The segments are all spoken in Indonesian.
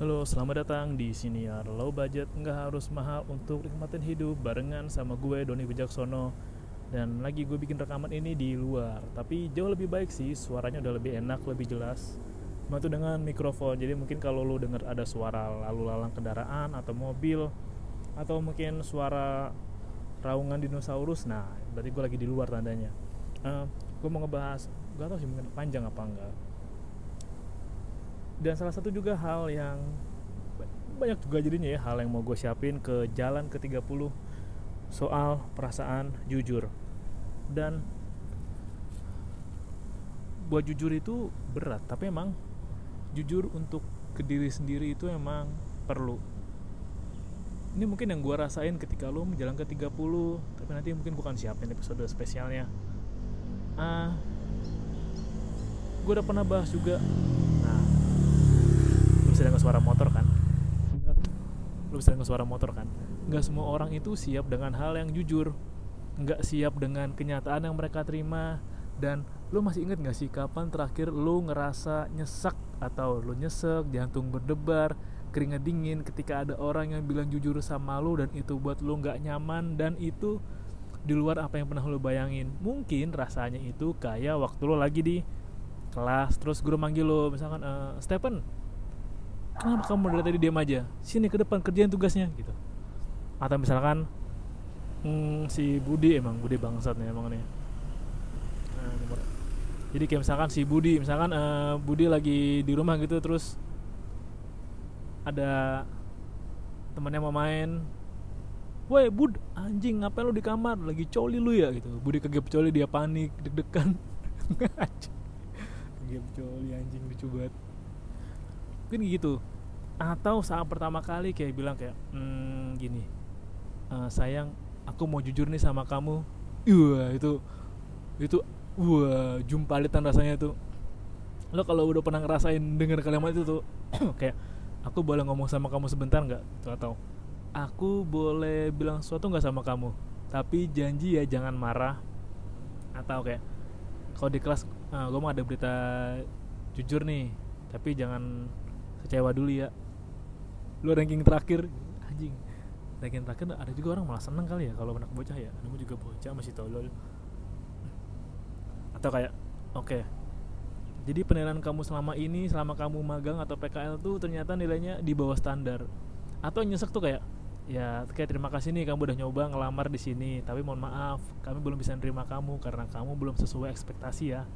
Halo, selamat datang di Siniar. Low Budget Nggak harus mahal untuk nikmatin hidup Barengan sama gue, Doni Wijaksono. Dan lagi gue bikin rekaman ini di luar. Tapi jauh lebih baik sih, suaranya udah lebih enak, lebih jelas. Cuma dengan mikrofon. Jadi mungkin kalau lo denger ada suara lalu lalang kendaraan atau mobil Atau mungkin suara raungan dinosaurus Nah, berarti gue lagi di luar tandanya. Uh, Gue mau ngebahas, gak tau sih mungkin panjang apa enggak dan salah satu juga hal yang banyak juga jadinya ya hal yang mau gue siapin ke jalan ke 30 soal perasaan jujur. Dan buat jujur itu berat tapi emang jujur untuk ke diri sendiri itu emang perlu. Ini mungkin yang gue rasain ketika lo menjalan ke 30 tapi nanti mungkin gue akan siapin episode spesialnya. Ah uh, gue udah pernah bahas juga bisa dengar suara motor kan? Lu bisa dengar suara motor kan? Nggak semua orang itu siap dengan hal yang jujur. Nggak siap dengan kenyataan yang mereka terima. Dan lu masih inget nggak sih kapan terakhir lu ngerasa nyesek atau lu nyesek jantung berdebar keringat dingin ketika ada orang yang bilang jujur sama lu dan itu buat lu nggak nyaman dan itu di luar apa yang pernah lu bayangin? Mungkin rasanya itu kayak waktu lu lagi di kelas terus guru manggil lu misalkan e, Stephen kenapa kamu dari tadi diam aja? Sini ke depan kerjain tugasnya gitu. Atau misalkan hmm, si Budi emang Budi bangsat nih emang nih. Nah, jadi kayak misalkan si Budi misalkan uh, Budi lagi di rumah gitu terus ada temannya mau main. Woi Bud anjing ngapain lu di kamar? Lagi coli lu ya? Gitu. Budi kegep coli dia panik deg-degan. Kegep coli anjing lucu banget mungkin gitu. Atau saat pertama kali kayak bilang kayak hmm, gini uh, sayang aku mau jujur nih sama kamu. Wah itu itu wah jumpalitan rasanya tuh. Lo kalau udah pernah ngerasain dengar kalimat itu tuh kayak aku boleh ngomong sama kamu sebentar nggak? Atau aku boleh bilang sesuatu nggak sama kamu tapi janji ya jangan marah. Atau kayak kalau di kelas uh, gue mau ada berita jujur nih tapi jangan kecewa dulu ya. Lu ranking terakhir anjing. Ranking terakhir ada juga orang malah seneng kali ya kalau anak bocah ya. Kamu juga bocah masih tolol. Atau kayak oke. Okay, jadi penilaian kamu selama ini selama kamu magang atau PKL tuh ternyata nilainya di bawah standar. Atau nyesek tuh kayak ya kayak terima kasih nih kamu udah nyoba ngelamar di sini tapi mohon maaf kami belum bisa nerima kamu karena kamu belum sesuai ekspektasi ya.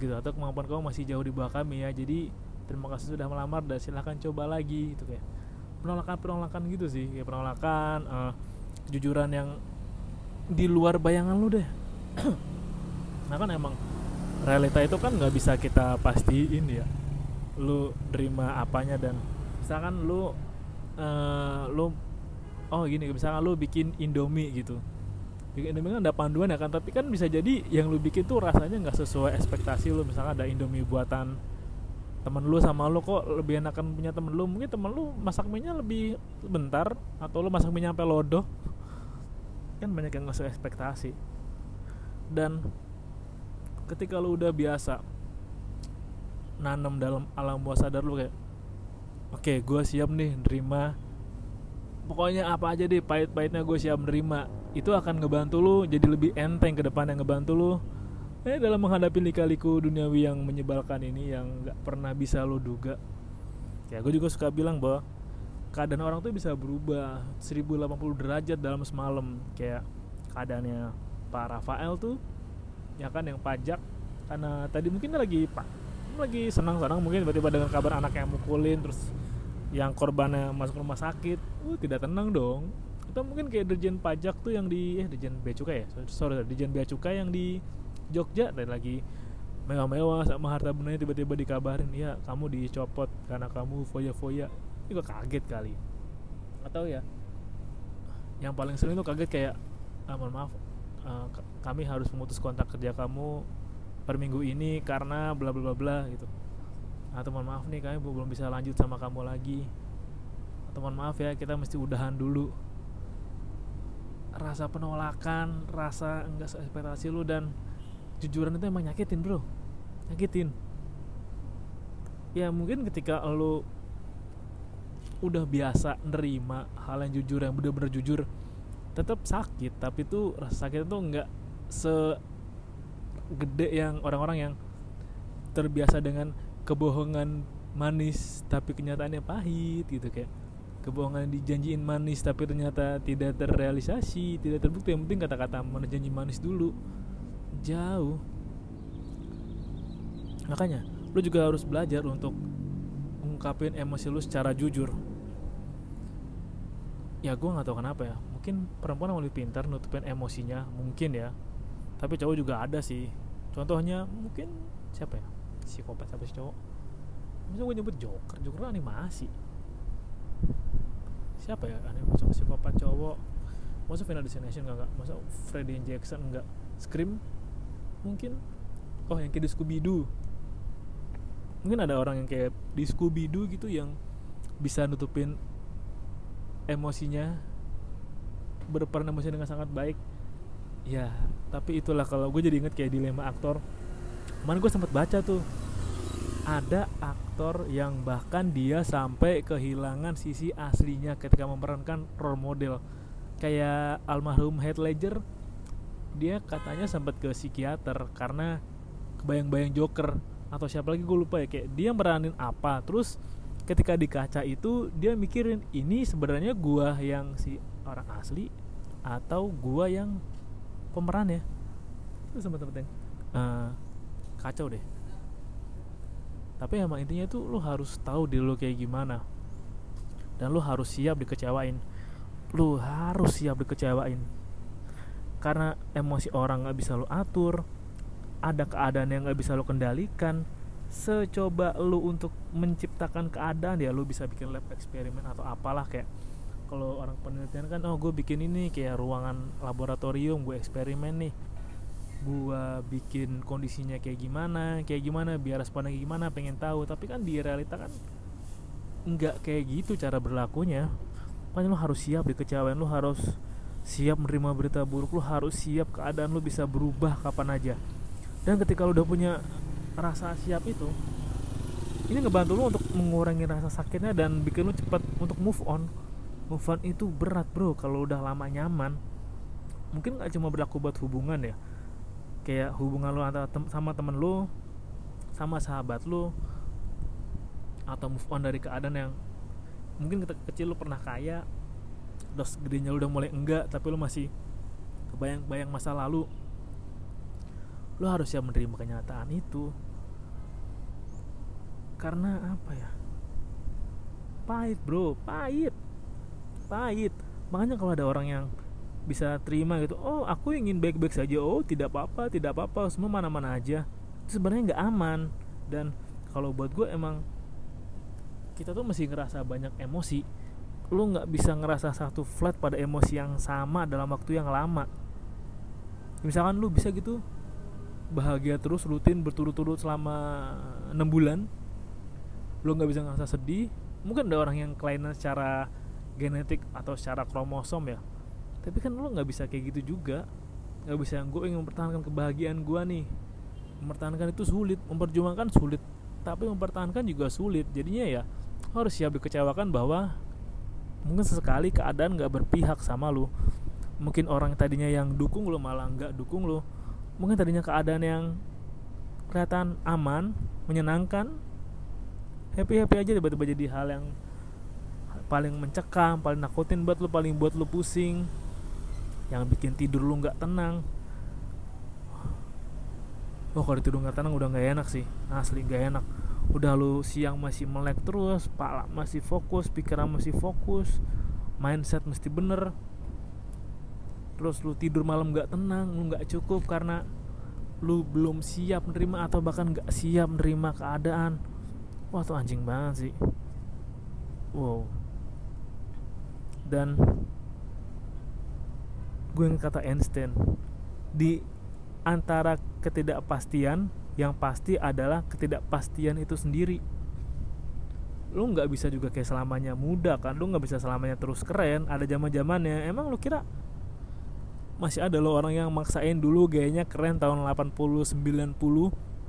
Gitu atau kemampuan kamu masih jauh di bawah kami ya. Jadi terima kasih sudah melamar dan silahkan coba lagi itu kayak penolakan penolakan gitu sih kayak penolakan uh, kejujuran yang di luar bayangan lu deh. Nah kan emang realita itu kan nggak bisa kita pastiin ya. Lu terima apanya dan misalkan lu uh, lu oh gini misalkan lu bikin indomie gitu. Bikin indomie kan ada panduan ya kan tapi kan bisa jadi yang lu bikin tuh rasanya nggak sesuai ekspektasi lu. Misalkan ada indomie buatan temen lu sama lu kok lebih enakan punya temen lu? Mungkin temen lu masak minyak lebih bentar atau lu masak minyak sampai lodoh? Kan banyak yang nggak ekspektasi. Dan ketika lu udah biasa nanam dalam alam bawah sadar lu kayak oke okay, gue siap nih nerima. Pokoknya apa aja deh pahit-pahitnya gue siap nerima. Itu akan ngebantu lu jadi lebih enteng ke depan yang ngebantu lu eh dalam menghadapi lika-liku duniawi yang menyebalkan ini yang nggak pernah bisa lo duga ya gue juga suka bilang bahwa keadaan orang tuh bisa berubah. 1080 derajat dalam semalam. Kayak keadaannya Pak Rafael tuh ya kan yang pajak. Karena tadi mungkin lagi pak lagi senang-senang mungkin tiba-tiba dengan kabar anak yang mukulin terus yang korbannya masuk rumah sakit. Uh tidak tenang dong. Atau mungkin kayak dirjen pajak tuh yang di eh dirjen bea cukai ya? Sorry dirjen bea cukai yang di Jogja dan lagi mewah-mewah sama harta bendanya tiba-tiba dikabarin ya kamu dicopot karena kamu foya-foya. Juga kaget kali. Atau ya? Yang paling sering tuh kaget kayak ah, mohon maaf uh, kami harus memutus kontak kerja kamu per minggu ini karena bla bla bla bla gitu. Atau mohon maaf nih kami belum bisa lanjut sama kamu lagi. Atau mohon maaf ya kita mesti udahan dulu. Rasa penolakan rasa enggak ekspektasi lu dan kejujuran itu emang nyakitin bro. Nyakitin. Ya mungkin ketika lo udah biasa nerima hal yang jujur yang bener-bener jujur tetap sakit tapi tuh rasa sakit itu nggak segede yang orang-orang yang terbiasa dengan kebohongan manis tapi kenyataannya pahit gitu kayak kebohongan dijanjiin manis tapi ternyata tidak terrealisasi tidak terbukti. Yang penting kata-kata mana janji manis dulu jauh. Makanya lu juga harus belajar untuk ungkapin emosi lu secara jujur. Ya gue nggak tahu kenapa ya. Mungkin perempuan yang lebih pintar nutupin emosinya mungkin ya. Tapi cowok juga ada sih. Contohnya mungkin siapa ya? Psikopat siapa sih cowok? Masa gue nyebut joker? Joker animasi. Siapa ya? Aneh masuk psikopat cowok? Masa Final Destination enggak, enggak masa Freddy Jackson enggak Scream mungkin oh yang kayak di Scooby Doo. Mungkin ada orang yang kayak di Scooby Doo gitu yang bisa nutupin emosinya berperan emosi dengan sangat baik. Ya tapi itulah kalau gue jadi inget kayak dilema aktor. Kemarin gue sempat baca tuh ada aktor yang bahkan dia sampai kehilangan sisi aslinya ketika memerankan role model. Kayak almarhum Heath Ledger dia katanya sempat ke psikiater karena kebayang-bayang Joker atau siapa lagi gue lupa ya kayak dia meranin apa. Terus ketika di kaca itu dia mikirin ini sebenarnya gua yang si orang asli atau gua yang pemeran ya? Itu sempat temen uh, kacau deh. Tapi emang intinya itu lu harus tahu diri lu kayak gimana. Dan lu harus siap dikecewain. Lu harus siap dikecewain karena emosi orang nggak bisa lu atur ada keadaan yang nggak bisa lu kendalikan secoba lu untuk menciptakan keadaan ya lu bisa bikin lab eksperimen atau apalah kayak kalau orang penelitian kan oh gue bikin ini kayak ruangan laboratorium gue eksperimen nih. Gue bikin kondisinya kayak gimana kayak gimana biar responnya kayak gimana pengen tahu. Tapi kan di realita kan nggak kayak gitu cara berlakunya. Makanya lu harus siap dikecewain lu harus siap menerima berita buruk lu harus siap keadaan lu bisa berubah kapan aja. Dan ketika lu udah punya rasa siap itu ini ngebantu lu untuk mengurangi rasa sakitnya dan bikin lu cepat untuk move on. Move on itu berat bro kalau udah lama nyaman. Mungkin gak cuma berlaku buat hubungan ya. Kayak hubungan lu antara tem sama temen lu sama sahabat lu atau move on dari keadaan yang mungkin ketika kecil lu pernah kaya terus gedenya lu udah mulai enggak tapi lu masih kebayang-bayang masa lalu. Lu harus siap menerima kenyataan itu. Karena apa ya? Pahit bro. Pahit. Pahit. Makanya kalau ada orang yang bisa terima gitu oh aku ingin baik-baik saja. Oh tidak apa-apa tidak apa-apa. Semua mana-mana aja. Itu sebenarnya nggak aman. Dan kalau buat gue emang kita tuh mesti ngerasa banyak emosi lu nggak bisa ngerasa satu flat pada emosi yang sama dalam waktu yang lama. Misalkan lu bisa gitu bahagia terus rutin berturut-turut selama enam bulan lo nggak bisa ngerasa sedih. Mungkin ada orang yang kelainan secara genetik atau secara kromosom ya. Tapi kan lo nggak bisa kayak gitu juga. Nggak bisa gue ingin mempertahankan kebahagiaan gue nih. Mempertahankan itu sulit memperjuangkan sulit. Tapi mempertahankan juga sulit. Jadinya ya harus siap dikecewakan bahwa mungkin sesekali keadaan nggak berpihak sama lo mungkin orang tadinya yang dukung lo malah nggak dukung lo mungkin tadinya keadaan yang kelihatan aman menyenangkan happy happy aja tiba-tiba jadi hal yang paling mencekam paling nakutin buat lu paling buat lu pusing. Yang bikin tidur lu nggak tenang. Oh kalau tidur nggak tenang udah nggak enak sih. Asli nggak enak udah lu siang masih melek terus pala masih fokus pikiran masih fokus mindset mesti bener. Terus lu tidur malam gak tenang lu gak cukup karena lu belum siap menerima atau bahkan gak siap menerima keadaan. Wah tuh anjing banget sih. Wow. Dan gue yang kata Einstein di antara ketidakpastian yang pasti adalah ketidakpastian itu sendiri. Lu nggak bisa juga kayak selamanya muda kan lu nggak bisa selamanya terus keren ada zaman zamannya emang lu kira masih ada loh orang yang maksain dulu gayanya keren tahun 80 90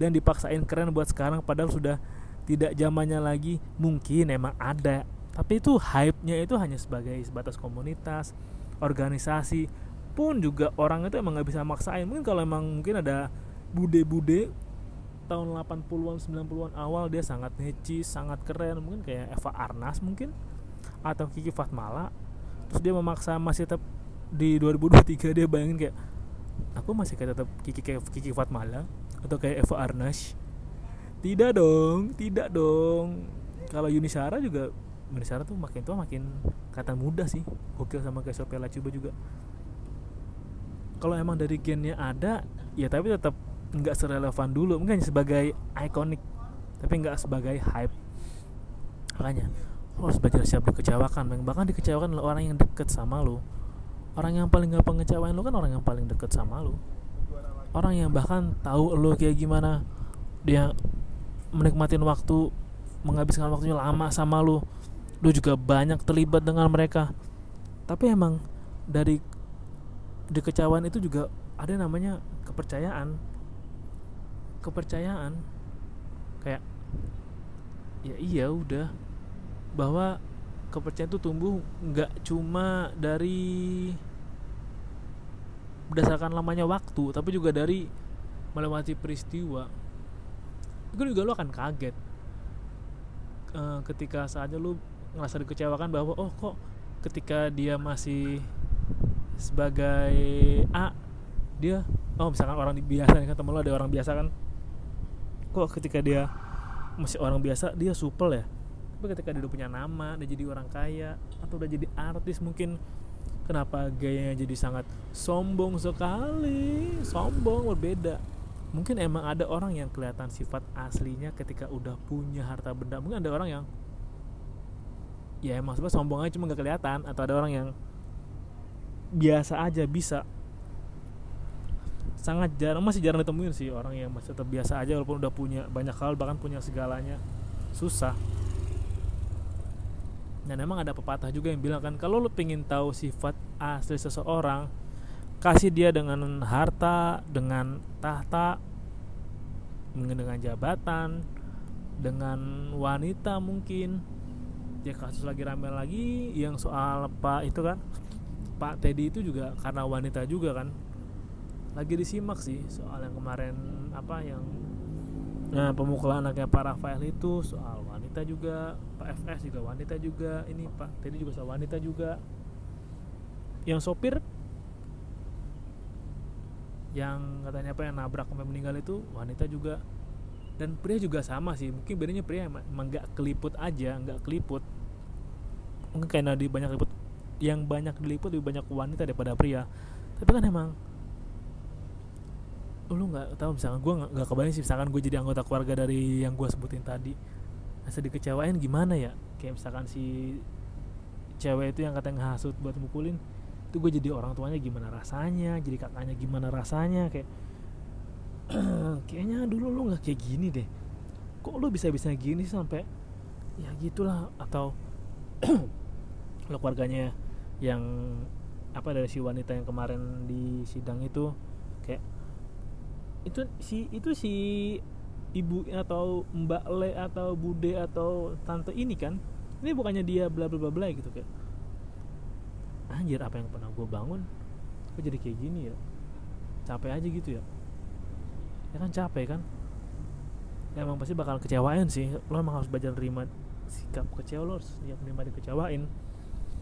dan dipaksain keren buat sekarang padahal sudah tidak zamannya lagi? Mungkin emang ada. Tapi itu hype-nya itu hanya sebagai sebatas komunitas organisasi. Pun juga orang itu emang nggak bisa maksain. Mungkin kalau emang mungkin ada bude-bude tahun 80-an 90-an awal dia sangat necis sangat keren. Mungkin kayak Eva Arnas mungkin atau Kiki Fatmala. Terus dia memaksa masih tetap di 2023 dia bayangin kayak aku masih kayak tetap Kiki kayak Kiki Fatmala atau kayak Eva Arnas? Tidak dong tidak dong. Kalau Yunisara juga Yunisara tuh makin tua makin kata muda sih. Gokil sama kayak Sophia Lacuba juga. Kalau emang dari gennya ada ya tapi tetap nggak serelevan dulu. Mungkin sebagai ikonik tapi nggak sebagai hype. Makanya lo harus belajar siap dikecewakan. Bahkan dikecewakan oleh orang yang deket sama lo orang yang paling gampang ngecewain lo kan orang yang paling deket sama lo orang yang bahkan tahu lo kayak gimana dia menikmatin waktu menghabiskan waktunya lama sama lo lo juga banyak terlibat dengan mereka. Tapi emang dari dikecewaan itu juga ada namanya kepercayaan kepercayaan kayak ya iya udah. Bahwa kepercayaan itu tumbuh nggak cuma dari berdasarkan lamanya waktu tapi juga dari melewati peristiwa. Itu juga lo akan kaget e, ketika saatnya lo ngerasa dikecewakan bahwa oh kok ketika dia masih sebagai A dia oh misalkan orang biasa kan temen lo ada orang biasa kan kok ketika dia masih orang biasa dia supel ya? Tapi ketika dia udah punya nama dia jadi orang kaya atau udah jadi artis mungkin kenapa gayanya jadi sangat sombong sekali? Sombong berbeda. Mungkin emang ada orang yang kelihatan sifat aslinya ketika udah punya harta benda. Mungkin ada orang yang ya emang sombong aja cuma gak kelihatan. Atau ada orang yang biasa aja bisa sangat jarang masih jarang ditemuin sih orang yang masih tetap biasa aja walaupun udah punya banyak hal bahkan punya segalanya. Susah. Dan emang ada pepatah juga yang bilang kan kalau lu pengen tahu sifat asli seseorang kasih dia dengan harta dengan tahta dengan jabatan dengan wanita mungkin. Ya kasus lagi rame lagi yang soal pak itu kan Pak Teddy itu juga karena wanita juga kan lagi disimak sih soal yang kemarin apa yang nah pemukulan anaknya Pak Rafael itu soal wanita juga Pak FS juga wanita juga ini Pak Teddy juga soal wanita juga. Yang sopir yang katanya apa yang nabrak sampai meninggal itu wanita juga. Dan pria juga sama sih mungkin bedanya pria emang nggak keliput aja nggak keliput. Mungkin karena di banyak keliput. Yang banyak diliput lebih banyak wanita daripada pria. Tapi kan emang lu nggak tahu misalkan gue nggak kebayang sih misalkan gue jadi anggota keluarga dari yang gue sebutin tadi. Rasa dikecewain gimana ya? Kayak misalkan si cewek itu yang katanya ngehasut buat mukulin itu gue jadi orang tuanya gimana rasanya jadi kakaknya gimana rasanya kayak kayaknya dulu lu nggak kayak gini deh. Kok lu bisa bisa gini sampai ya gitulah atau lo keluarganya yang apa dari si wanita yang kemarin di sidang itu kayak itu si itu si ibu atau mbak le atau bude atau tante ini kan ini bukannya dia bla bla bla bla gitu kayak anjir apa yang pernah gue bangun? Kok jadi kayak gini ya? Capek aja gitu ya? Ya kan capek kan? Ya emang pasti bakal kecewain sih. Lo emang harus belajar terima sikap kecewa lo harus siap menerima dikecewain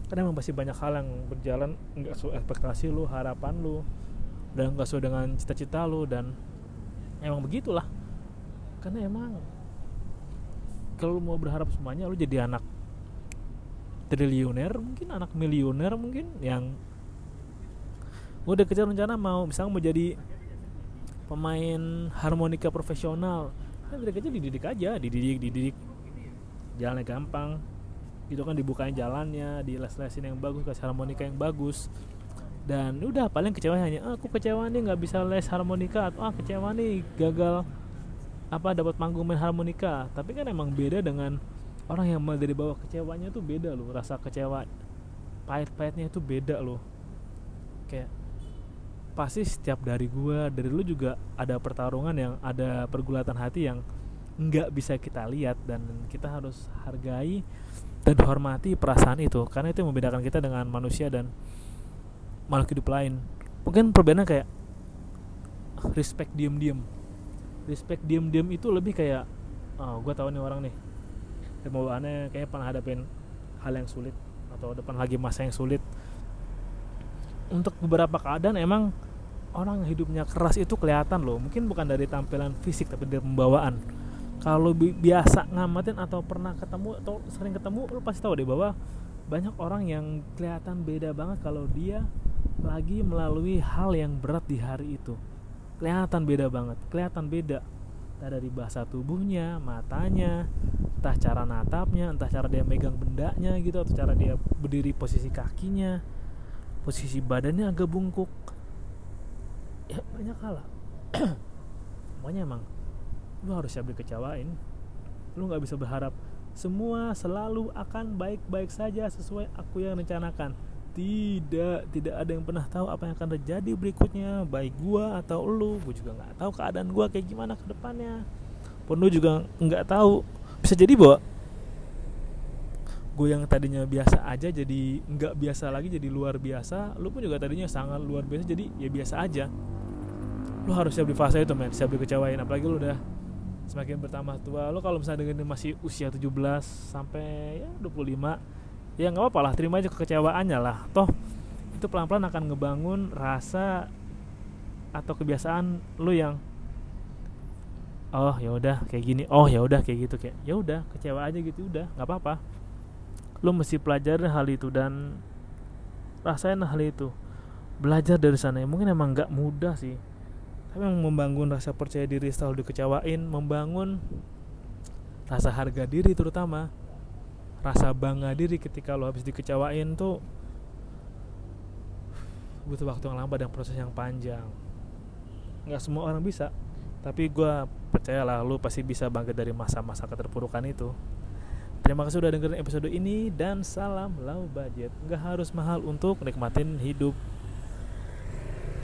karena emang pasti banyak hal yang berjalan nggak sesuai ekspektasi lu harapan lu dan nggak sesuai dengan cita-cita lu dan emang begitulah. Karena emang kalau mau berharap semuanya lu jadi anak triliuner mungkin anak miliuner mungkin yang udah kejar rencana mau misalnya mau jadi pemain harmonika profesional. Kan dari kecil dididik aja dididik dididik. Jalannya gampang. Itu kan dibukain jalannya di les-lesin yang bagus kasih harmonika yang bagus dan udah paling kecewa hanya ah, aku kecewa nih nggak bisa les harmonika atau ah kecewa nih gagal apa dapat panggung main harmonika. Tapi kan emang beda dengan orang yang dari bawah kecewanya tuh beda loh rasa kecewa pahit-pahitnya itu beda loh. Kayak pasti setiap dari gua dari lu juga ada pertarungan yang ada pergulatan hati yang nggak bisa kita lihat dan kita harus hargai dan hormati perasaan itu. Karena itu yang membedakan kita dengan manusia dan makhluk hidup lain. Mungkin perbedaannya kayak respect diem-diem respect diem-diem itu lebih kayak oh gue tahu nih orang nih bawaannya kayak pernah hadapin hal yang sulit atau depan lagi masa yang sulit. Untuk beberapa keadaan emang orang hidupnya keras itu kelihatan loh. Mungkin bukan dari tampilan fisik tapi dari pembawaan. Kalau bi biasa ngamatin atau pernah ketemu atau sering ketemu lu pasti tahu deh bahwa banyak orang yang kelihatan beda banget kalau dia lagi melalui hal yang berat di hari itu. Kelihatan beda banget kelihatan beda. Entah dari bahasa tubuhnya matanya entah cara natapnya entah cara dia megang bendanya gitu atau cara dia berdiri posisi kakinya. Posisi badannya agak bungkuk. Ya banyak hal lah. Semuanya emang lu harus siap dikecewain. Lu nggak bisa berharap semua selalu akan baik-baik saja sesuai aku yang rencanakan tidak tidak ada yang pernah tahu apa yang akan terjadi berikutnya baik gua atau lu. Gua juga nggak tahu keadaan gua kayak gimana ke depannya. Pun lu juga nggak tahu. Bisa jadi bahwa gue yang tadinya biasa aja jadi nggak biasa lagi jadi luar biasa. Lu pun juga tadinya sangat luar biasa jadi ya biasa aja. Lu harus siap di fase itu men. Siap dikecewain apalagi lu udah semakin bertambah tua. Lu kalau misalnya dengan masih usia 17 sampai ya 25 ya nggak apa-apa lah terima aja kekecewaannya lah. Toh itu pelan-pelan akan ngebangun rasa atau kebiasaan lu yang oh ya udah kayak gini. Oh ya udah kayak gitu kayak ya udah kecewa aja gitu udah nggak apa-apa. Lu mesti pelajari hal itu dan rasain hal itu. Belajar dari sana. Ya mungkin emang nggak mudah sih. Tapi membangun rasa percaya diri setelah dikecewain membangun rasa harga diri terutama rasa bangga diri ketika lo habis dikecewain tuh butuh waktu yang lama dan proses yang panjang. Nggak semua orang bisa tapi gue percayalah lo pasti bisa bangkit dari masa-masa keterpurukan itu. Terima kasih udah dengerin episode ini dan salam low budget. Nggak harus mahal untuk nikmatin hidup